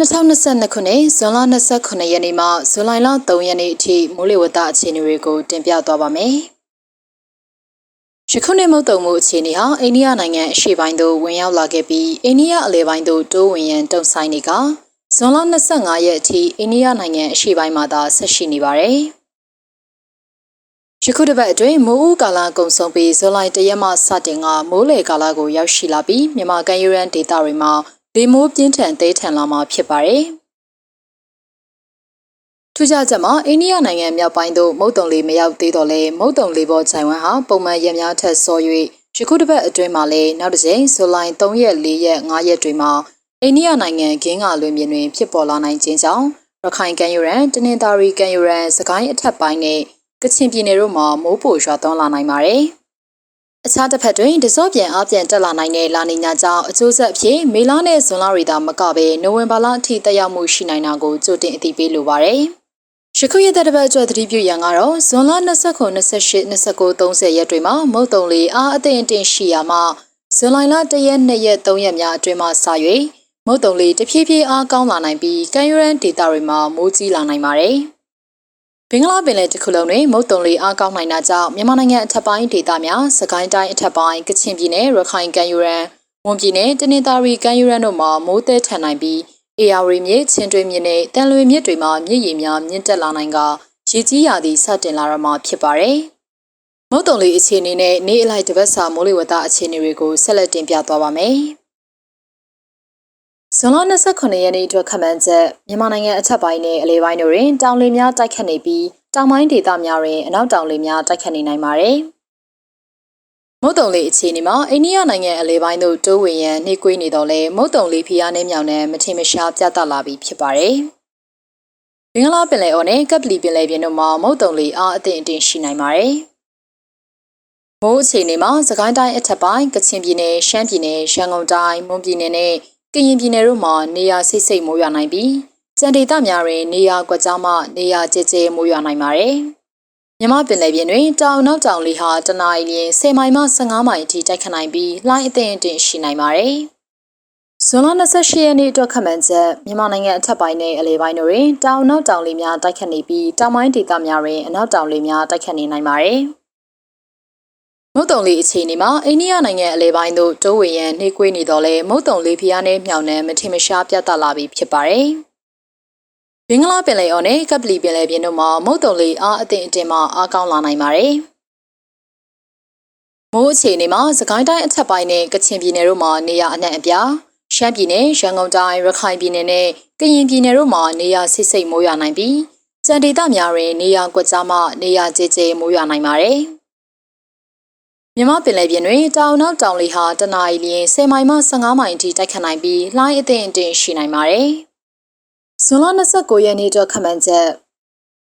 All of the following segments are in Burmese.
2022ခုနှစ်ဇွန်လ29ရက်နေ့မှဇူလိုင်လ3ရက်နေ့အထိမိုးလေဝသအခြေအနေတွေကိုတင်ပြသွားပါမယ်။ယခုနှစ်မုတ်တုံမှုအခြေအနေဟာအိန္ဒိယနိုင်ငံအရှေ့ပိုင်းသို့ဝင်ရောက်လာခဲ့ပြီးအိန္ဒိယအလယ်ပိုင်းသို့တိုးဝင်ရန်တုံ့ဆိုင်နေကဇွန်လ25ရက်အထိအိန္ဒိယနိုင်ငံအရှေ့ပိုင်းမှာသာဆက်ရှိနေပါတယ်။ယခုတစ်ပတ်အတွင်းမိုးဦးကာလကုံဆုံးပြီးဇူလိုင်1ရက်မှစတင်ကမိုးလေကာလကိုရောက်ရှိလာပြီးမြန်မာကမ်းရိုးတန်းဒေသတွေမှာ လေမိုးပြင်းထန်သေးထန်လာမှာဖြစ်ပါတယ်။ထူးခြားချက်မှာအိန္ဒိယနိုင်ငံမြောက်ပိုင်းသို့မုတ်တုံလေမရောက်သေးတော့လဲမုတ်တုံလေပေါ်ခြိုင်ဝမ်ဟာပုံမှန်ရများထက်စော၍ယခုတစ်ပတ်အတွင်းမှာလည်းနောက်တစ်ချိန်ဇူလိုင်3ရက်4ရက်5ရက်တွေမှာအိန္ဒိယနိုင်ငံဂင်းကလွင်ပြင်တွင်ဖြစ်ပေါ်လာနိုင်ခြင်းကြောင့်ရခိုင်ကမ်းရိုးတန်းတနင်္သာရီကမ်းရိုးတန်းစကိုင်းအထက်ပိုင်းနဲ့ကချင်ပြည်နယ်တို့မှာမိုးပိုရွာသွန်းလာနိုင်ပါတယ်။ အခြားတစ်ဖက်တွင်တစောပြန်အပြန်တက်လာနိုင်တဲ့လာနီညာကြောင့်အကျိုးဆက်အဖြစ်မေလနဲ့ဇွန်လတွေသာမကဘဲနိုဝင်ဘာလအထိတက်ရောက်မှုရှိနိုင်တာကိုကြိုတင်အသိပေးလိုပါတယ်။ယခုရက်တဲ့ပတ်အတွက်သတိပြုရန်ကတော့ဇွန်လ29 28 29 30ရက်တွေမှာမုတ်တုံလေးအားအသင့်အတင်ရှိရာမှာဇွန်လလ1ရက်2ရက်3ရက်များအတွင်းမှာစ၍မုတ်တုံလေးတဖြည်းဖြည်းအားကောင်းလာနိုင်ပြီးကမ်းရိုးတန်းဒေသတွေမှာမိုးကြီးလာနိုင်ပါတယ်။ဘ င်္ဂလားပင်လယ်တစ်ခုလုံးတွင်မုတ်တုံလေအားကောင်းနိုင်တာကြောင့်မြန်မာနိုင်ငံအထက်ပိုင်းဒေသများစကိုင်းတိုင်းအထက်ပိုင်းကချင်ပြည်နယ်ရခိုင်ကမ်းရိုးတန်းဝန်ပြည်နယ်တနင်္သာရီကမ်းရိုးတန်းတို့မှာမိုးသည်ထန်နိုင်ပြီးအေယာရီမြစ်ချင်းတွင်းမြစ်နဲ့တန်လွေမြစ်တွေမှာမြစ်ရည်များမြင့်တက်လာနိုင်ကရေကြီးရာသည့်စတင်လာရမှာဖြစ်ပါတယ်။မုတ်တုံလေအခြေအနေနဲ့နေအလိုက်တပတ်စာမိုးလေဝသအခြေအနေတွေကိုဆက်လက်တင်ပြသွားပါမယ်။ ဇွန်လ29ရက်နေ့အတွက်ခန့်မှန်းချက်မြန်မာနိုင်ငံအထက်ပိုင်းနဲ့အလဲပိုင်းတို့တွင်တောင်လေများတိုက်ခတ်နေပြီးတောင်ပိုင်းဒေသများတွင်အနောက်တောင်လေများတိုက်ခတ်နေနိုင်ပါတယ်။မုတ်တုံလေအခြေအနေမှာအိန္ဒိယနိုင်ငံအလဲပိုင်းသို့တိုးဝင်ရန်နှိကွေးနေတော့လဲမုတ်တုံလေဖိအားနှဲမြောင်နှံမထင်မရှားပြသလာပြီးဖြစ်ပါတယ်။ဘင်္ဂလားပင်လယ်အော်နဲ့ကပ်ပလီပင်လယ်ပြင်တို့မှာမုတ်တုံလေအားအသင့်အတင်ရှိနိုင်ပါတယ်။မိုးအခြေအနေမှာစကိုင်းတိုင်းအထက်ပိုင်းကချင်ပြည်နယ်ရှမ်းပြည်နယ်ရန်ကုန်တိုင်းမွန်ပြည်နယ်နဲ့ ကရင်ပြည်နယ်တို့မှာနေရာစိတ်စိတ်မိုးရွာနိုင်ပြီးကြံဒေသများတွင်နေရာကွက်ကြားမှနေရာကျကျမိုးရွာနိုင်ပါတယ်။မြမပင်လယ်ပြင်တွင်တောင်နောက်တောင်လေဟာတနအီလရင်10မိုင်မှ15မိုင်အထိတိုက်ခတ်နိုင်ပြီးလှိုင်းအသင့်အင့်ရှိနိုင်ပါတယ်။ဇွန်လ28ရက်နေ့အတွက်ခန့်မှန်းချက်မြန်မာနိုင်ငံအထက်ပိုင်းနဲ့အလဲပိုင်းတို့တွင်တောင်နောက်တောင်လေများတိုက်ခတ်နေပြီးတောင်ပိုင်းဒေသများတွင်အနောက်တောင်လေများတိုက်ခတ်နေနိုင်ပါတယ်။ မုတ်တုံလေးအခြေအနေမှာအိန္ဒိယနိုင်ငံအလဲပိုင်းသို့တိုးဝင်ရန်နှိကွေးနေတော့လဲမုတ်တုံလေးဖျားနဲ့မြောင်နှံမထင်မရှားပြသလာပြီးဖြစ်ပါတယ်။ဘင်္ဂလားပင်လယ်အော်နဲ့ကပလီပင်လယ်ပြင်တို့မှာမုတ်တုံလေးအားအသင့်အတင်မှအားကောင်းလာနိုင်ပါတယ်။မိုးအခြေအနေမှာစကိုင်းတိုင်းအထက်ပိုင်းနဲ့ကချင်ပြည်နယ်တို့မှာနေရာအနှံ့အပြားရှမ်းပြည်နယ်ရန်ကုန်တိုင်းရခိုင်ပြည်နယ်နဲ့ကရင်ပြည်နယ်တို့မှာနေရာဆိတ်ဆိတ်မိုးရွာနိုင်ပြီးစံဒေသများတွင်နေရာကွက်ကြားမှနေရာကျကျမိုးရွာနိုင်ပါတယ်။ မြမပင်လယ်ပြင်တွင်တောင်နောက်တောင်လေဟာတနအီလရင်10မိုင်မှ15မိုင်အထိတိုက်ခတ်နိုင်ပြီးလှိုင်းအသင့်အတင်ရှိနိုင်ပါတယ်။ဇွန်လ29ရက်နေ့တော့ခန့်မှန်းချက်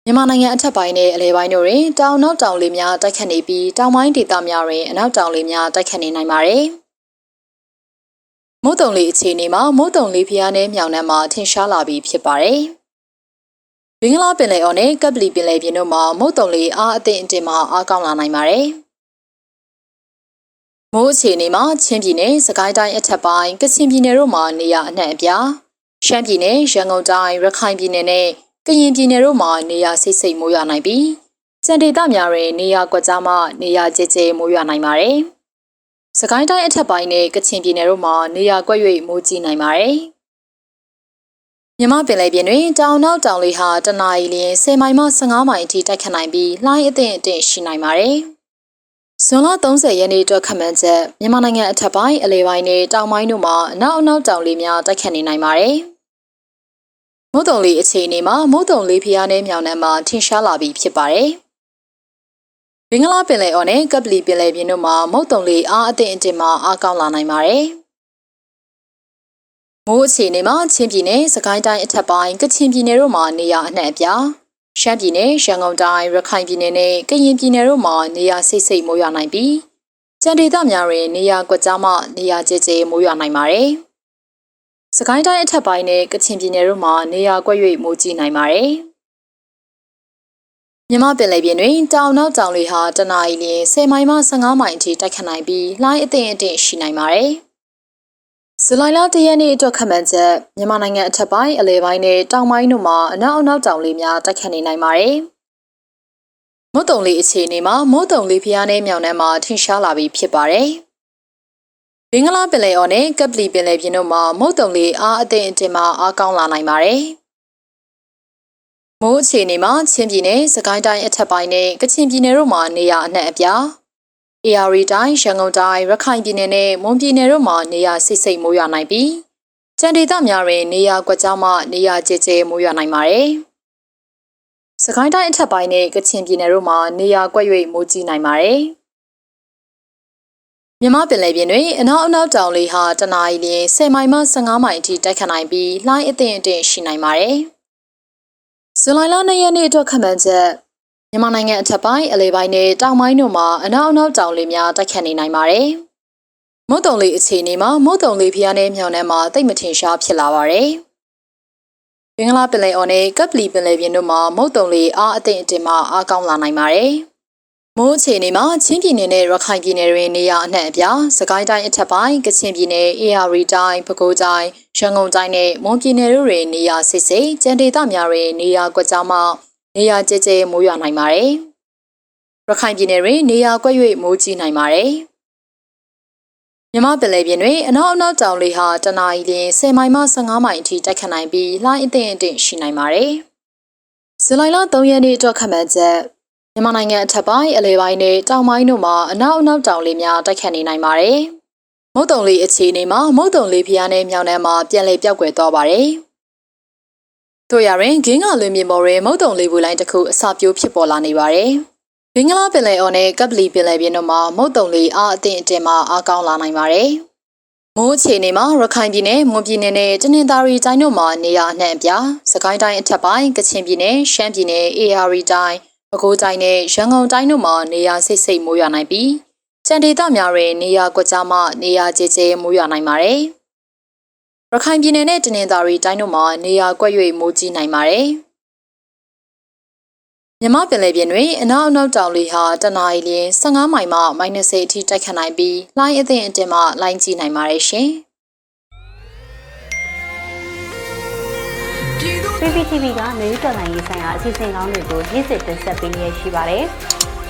မြန်မာနိုင်ငံအထက်ပိုင်းနဲ့အလဲပိုင်းတို့တွင်တောင်နောက်တောင်လေများတိုက်ခတ်နေပြီးတောင်ပိုင်းဒေသများတွင်အနောက်တောင်လေများတိုက်ခတ်နေနိုင်ပါတယ်။မုတ်တုံလေအခြေအနေမှာမုတ်တုံလေဖျားနဲ့မြောင်နှံမှာထင်ရှားလာပြီးဖြစ်ပါတယ်။ဘင်္ဂလားပင်လယ်အော်နဲ့ကပ်ပလီပင်လယ်ပြင်တို့မှာမုတ်တုံလေအားအသင့်အတင်မှာအားကောင်းလာနိုင်ပါတယ်။ မိုးအခြေအနေမှာချင်းပြည်နယ်စကိုင်းတိုင်းအထက်ပိုင်းကချင်ပြည်နယ်တို့မှာနေရာအနှံ့အပြားရှမ်းပြည်နယ်ရန်ကုန်တိုင်းရခိုင်ပြည်နယ်နဲ့ကရင်ပြည်နယ်တို့မှာနေရာစိတ်စိတ်မိုးရွာနိုင်ပြီးစံဒေသများတွင်နေရာကွက်ကြားမှနေရာကျကျမိုးရွာနိုင်ပါတယ်။စကိုင်းတိုင်းအထက်ပိုင်းနဲ့ကချင်ပြည်နယ်တို့မှာနေရာကွက်၍မိုးကြီးနိုင်ပါတယ်။မြမပင်လယ်ပြင်တွင်တောင်နောက်တောင်လေဟာတနအီလရင်10မိုင်မှ15မိုင်အထိတိုက်ခတ်နိုင်ပြီးလှိုင်းအသင့်အင့်ရှိနိုင်ပါတယ်။ ဇွန်လ30ရက်နေ့အတွက်ခန့်မှန်းချက်မြန်မာနိုင်ငံအထက်ပိုင်းအလဲပိုင်းနဲ့တောင်ပိုင်းတို့မှာအနောက်အနောက်တောင်လေများတိုက်ခတ်နေနိုင်ပါတယ်။မုတ်တုံလေးအခြေအနေမှာမုတ်တုံလေးဖျားနဲ့မြောင်နှံမှာထင်ရှားလာပြီးဖြစ်ပါတယ်။ဘင်္ဂလားပင်လယ်အော်နဲ့ကပလီပင်လယ်ပြင်တို့မှာမုတ်တုံလေးအားအသင့်အတင်မှာအားကောင်းလာနိုင်ပါတယ်။မိုးအခြေအနေမှာချင်းပြည်နယ်စကိုင်းတိုင်းအထက်ပိုင်းကချင်ပြည်နယ်တို့မှာနေရာအနှံ့အပြား ရှမ်းပြည်နယ်ရန်ကုန်တိုင်းရခိုင်ပြည်နယ်နဲ့ကရင်ပြည်နယ်တို့မှာနေရာစိတ်စိတ်မိုးရွာနိုင်ပြီးကြံဒေသများတွင်နေရာကွက်ကြားမှနေရာကျကျမိုးရွာနိုင်ပါတယ်။စကိုင်းတိုင်းအထက်ပိုင်းနဲ့ကချင်ပြည်နယ်တို့မှာနေရာကွက်၍မိုးကြီးနိုင်ပါတယ်။မြမပင်လယ်ပြင်တွင်တောင်နောက်တောင်လေဟာတနအီလ10မိုင်မှ15မိုင်အထိတိုက်ခတ်နိုင်ပြီးလှိုင်းအသင့်အင့်ရှိနိုင်ပါတယ်။ ဇဇူလိုင်လ၁ရက်နေ့အတွက်ခန့်မှန်းချက်မြန်မာနိုင်ငံအထက်ပိုင်းအလဲပိုင်းနဲ့တောင်ပိုင်းတို့မှာအနောက်အနောက်တောင်လေများတိုက်ခတ်နေနိုင်ပါတယ်။မုတ်တုံလေးအခြေအနေမှာမုတ်တုံလေးဖျားနဲ့မြောင်နှမ်းမှာထင်ရှားလာပြီးဖြစ်ပါတယ်။ဘင်္ဂလားပင်လယ်အော်နဲ့ကပ်ပလီပင်လယ်ပြင်တို့မှာမုတ်တုံလေးအားအသင့်အတင်မှာအားကောင်းလာနိုင်ပါတယ်။မိုးအခြေအနေမှာချင်းပြည်နယ်၊စကိုင်းတိုင်းအထက်ပိုင်းနဲ့ကချင်ပြည်နယ်တို့မှာနေရာအနှံ့အပြား AR တိုင်းရန်ကုန်တိုင်းရခိုင်ပြည်နယ်နဲ့မွန်ပြည်နယ်တို့မှာနေရာစိတ်စိတ်မိုးရွာနိုင်ပြီးကြံဒေသများတွင်နေရာကွက်ကြားမှနေရာကျကျမိုးရွာနိုင်ပါတယ်။စကိုင်းတိုင်းအထက်ပိုင်းနဲ့ကချင်ပြည်နယ်တို့မှာနေရာကွက်၍မိုးကြီးနိုင်ပါတယ်။မြမပင်လယ်ပြင်တွင်အနောက်အနောက်တောင်လေဟာတနအီလ10မိုင်မှ15မိုင်အထိတိုက်ခတ်နိုင်ပြီးလှိုင်းအသင့်အတင့်ရှိနိုင်ပါတယ်။ဇူလိုင်လ2ရက်နေ့အတွက်ခန့်မှန်းချက် မြန်မာနိုင်ငံအထက်ပိုင်းအလဲပိုင်းနဲ့တောင်ပိုင်းတို့မှာအနောက်အနောက်တောင်လေများတိုက်ခတ်နေနိုင်ပါတယ်။မုတ်တုံလေအခြေအနေမှာမုတ်တုံလေဖျားနဲ့မြောင်နှမ်းမှာတိတ်မထင်ရှားဖြစ်လာပါတယ်။ဘင်္ဂလားပင်လယ်အော်နဲ့ကပ်ပလီပင်လယ်ပြင်တို့မှာမုတ်တုံလေအားအသင့်အတင်မှာအားကောင်းလာနိုင်ပါတယ်။မိုးအခြေအနေမှာချင်းပြည်နယ်နဲ့ရခိုင်ပြည်နယ်တွင်နေရာအနှံ့အပြား၊စကိုင်းတိုင်းအထက်ပိုင်းကချင်ပြည်နယ်၊အေရီတိုင်း၊ပဲခူးတိုင်း၊ရန်ကုန်တိုင်းနဲ့မွန်ပြည်နယ်တို့တွင်နေရာစစ်စိတ်ကျန်ဒေသများတွင်နေရာကွက်ကြားမှ နေရာကျကျမိုးရွာနိုင်ပါတယ်။ရခိုင်ပြည်နယ်တွင်နေရာကွက်၍မိုးကြီးနိုင်ပါတယ်။မြမပင်လယ်ပြင်တွင်အနောက်အနောက်တောင်လေဟာတနအီလ10မိုင်မှ15မိုင်အထိတိုက်ခတ်နိုင်ပြီးလှိုင်းအသင့်အတင့်ရှိနိုင်ပါတယ်။ဇူလိုင်လ3ရက်နေ့အတွက်ခန့်မှန်းချက်မြန်မာနိုင်ငံအထက်ပိုင်းအလဲပိုင်းနဲ့တောင်ပိုင်းတို့မှာအနောက်အနောက်တောင်လေများတိုက်ခတ်နေနိုင်ပါတယ်။မုတ်တုံလေးအခြေအနေမှာမုတ်တုံလေးဖျားနဲ့မြောင်နှမ်းမှာပြန်လည်ပြောက်ကွယ်သွားပါတယ်။ တို့ရရင်ဂင်းကလွင်မြေပေါ်တွင်မုတ်တုံလေးပူလိုင်းတစ်ခုအစာပြိုးဖြစ်ပေါ်လာနေပါတယ်။ဘင်္ဂလားပင်လယ်အော်နဲ့ကပ်ပလီပင်လယ်ပြင်တို့မှာမုတ်တုံလေးအားအသင့်အတင်မှာအားကောင်းလာနိုင်ပါတယ်။မိုးအခြေအနေမှာရခိုင်ပြည်နယ်၊မွန်ပြည်နယ်နဲ့တနင်္သာရီတိုင်းတို့မှာနေရာအနှံ့အပြား၊စကိုင်းတိုင်းအထက်ပိုင်း၊ကချင်ပြည်နယ်၊ရှမ်းပြည်နယ်၊အေရီတိုင်း၊ပဲခူးတိုင်းနဲ့ရန်ကုန်တိုင်းတို့မှာနေရာစိတ်စိတ်မိုးရွာနိုင်ပြီးကြံဒေသများတွင်နေရာကွက်ကြားမှနေရာကျကျမိုးရွာနိုင်ပါတယ်။ ရခိုင်ပြည်နယ်နဲ့တနင်္သာရီတိုင်းတို့မှာနေရာကွက်၍မိုးကြီးနိုင်ပါတယ်။မြမပင်လယ်ပြင်တွင်အနောက်အနောက်တောင်လေဟာတနအီလ15မိုင်မှ -30 အထိတိုက်ခတ်နိုင်ပြီးလှိုင်းအသင့်အတင်မှလှိုင်းကြီးနိုင်ပါတယ်ရှင်။ PPTV ကမြေဥတော်လိုင်းရေးဆိုင်ရာအစီအစဉ်ကောင်းတွေကိုရည်စည်တင်ဆက်ပေးနေရရှိပါတယ်။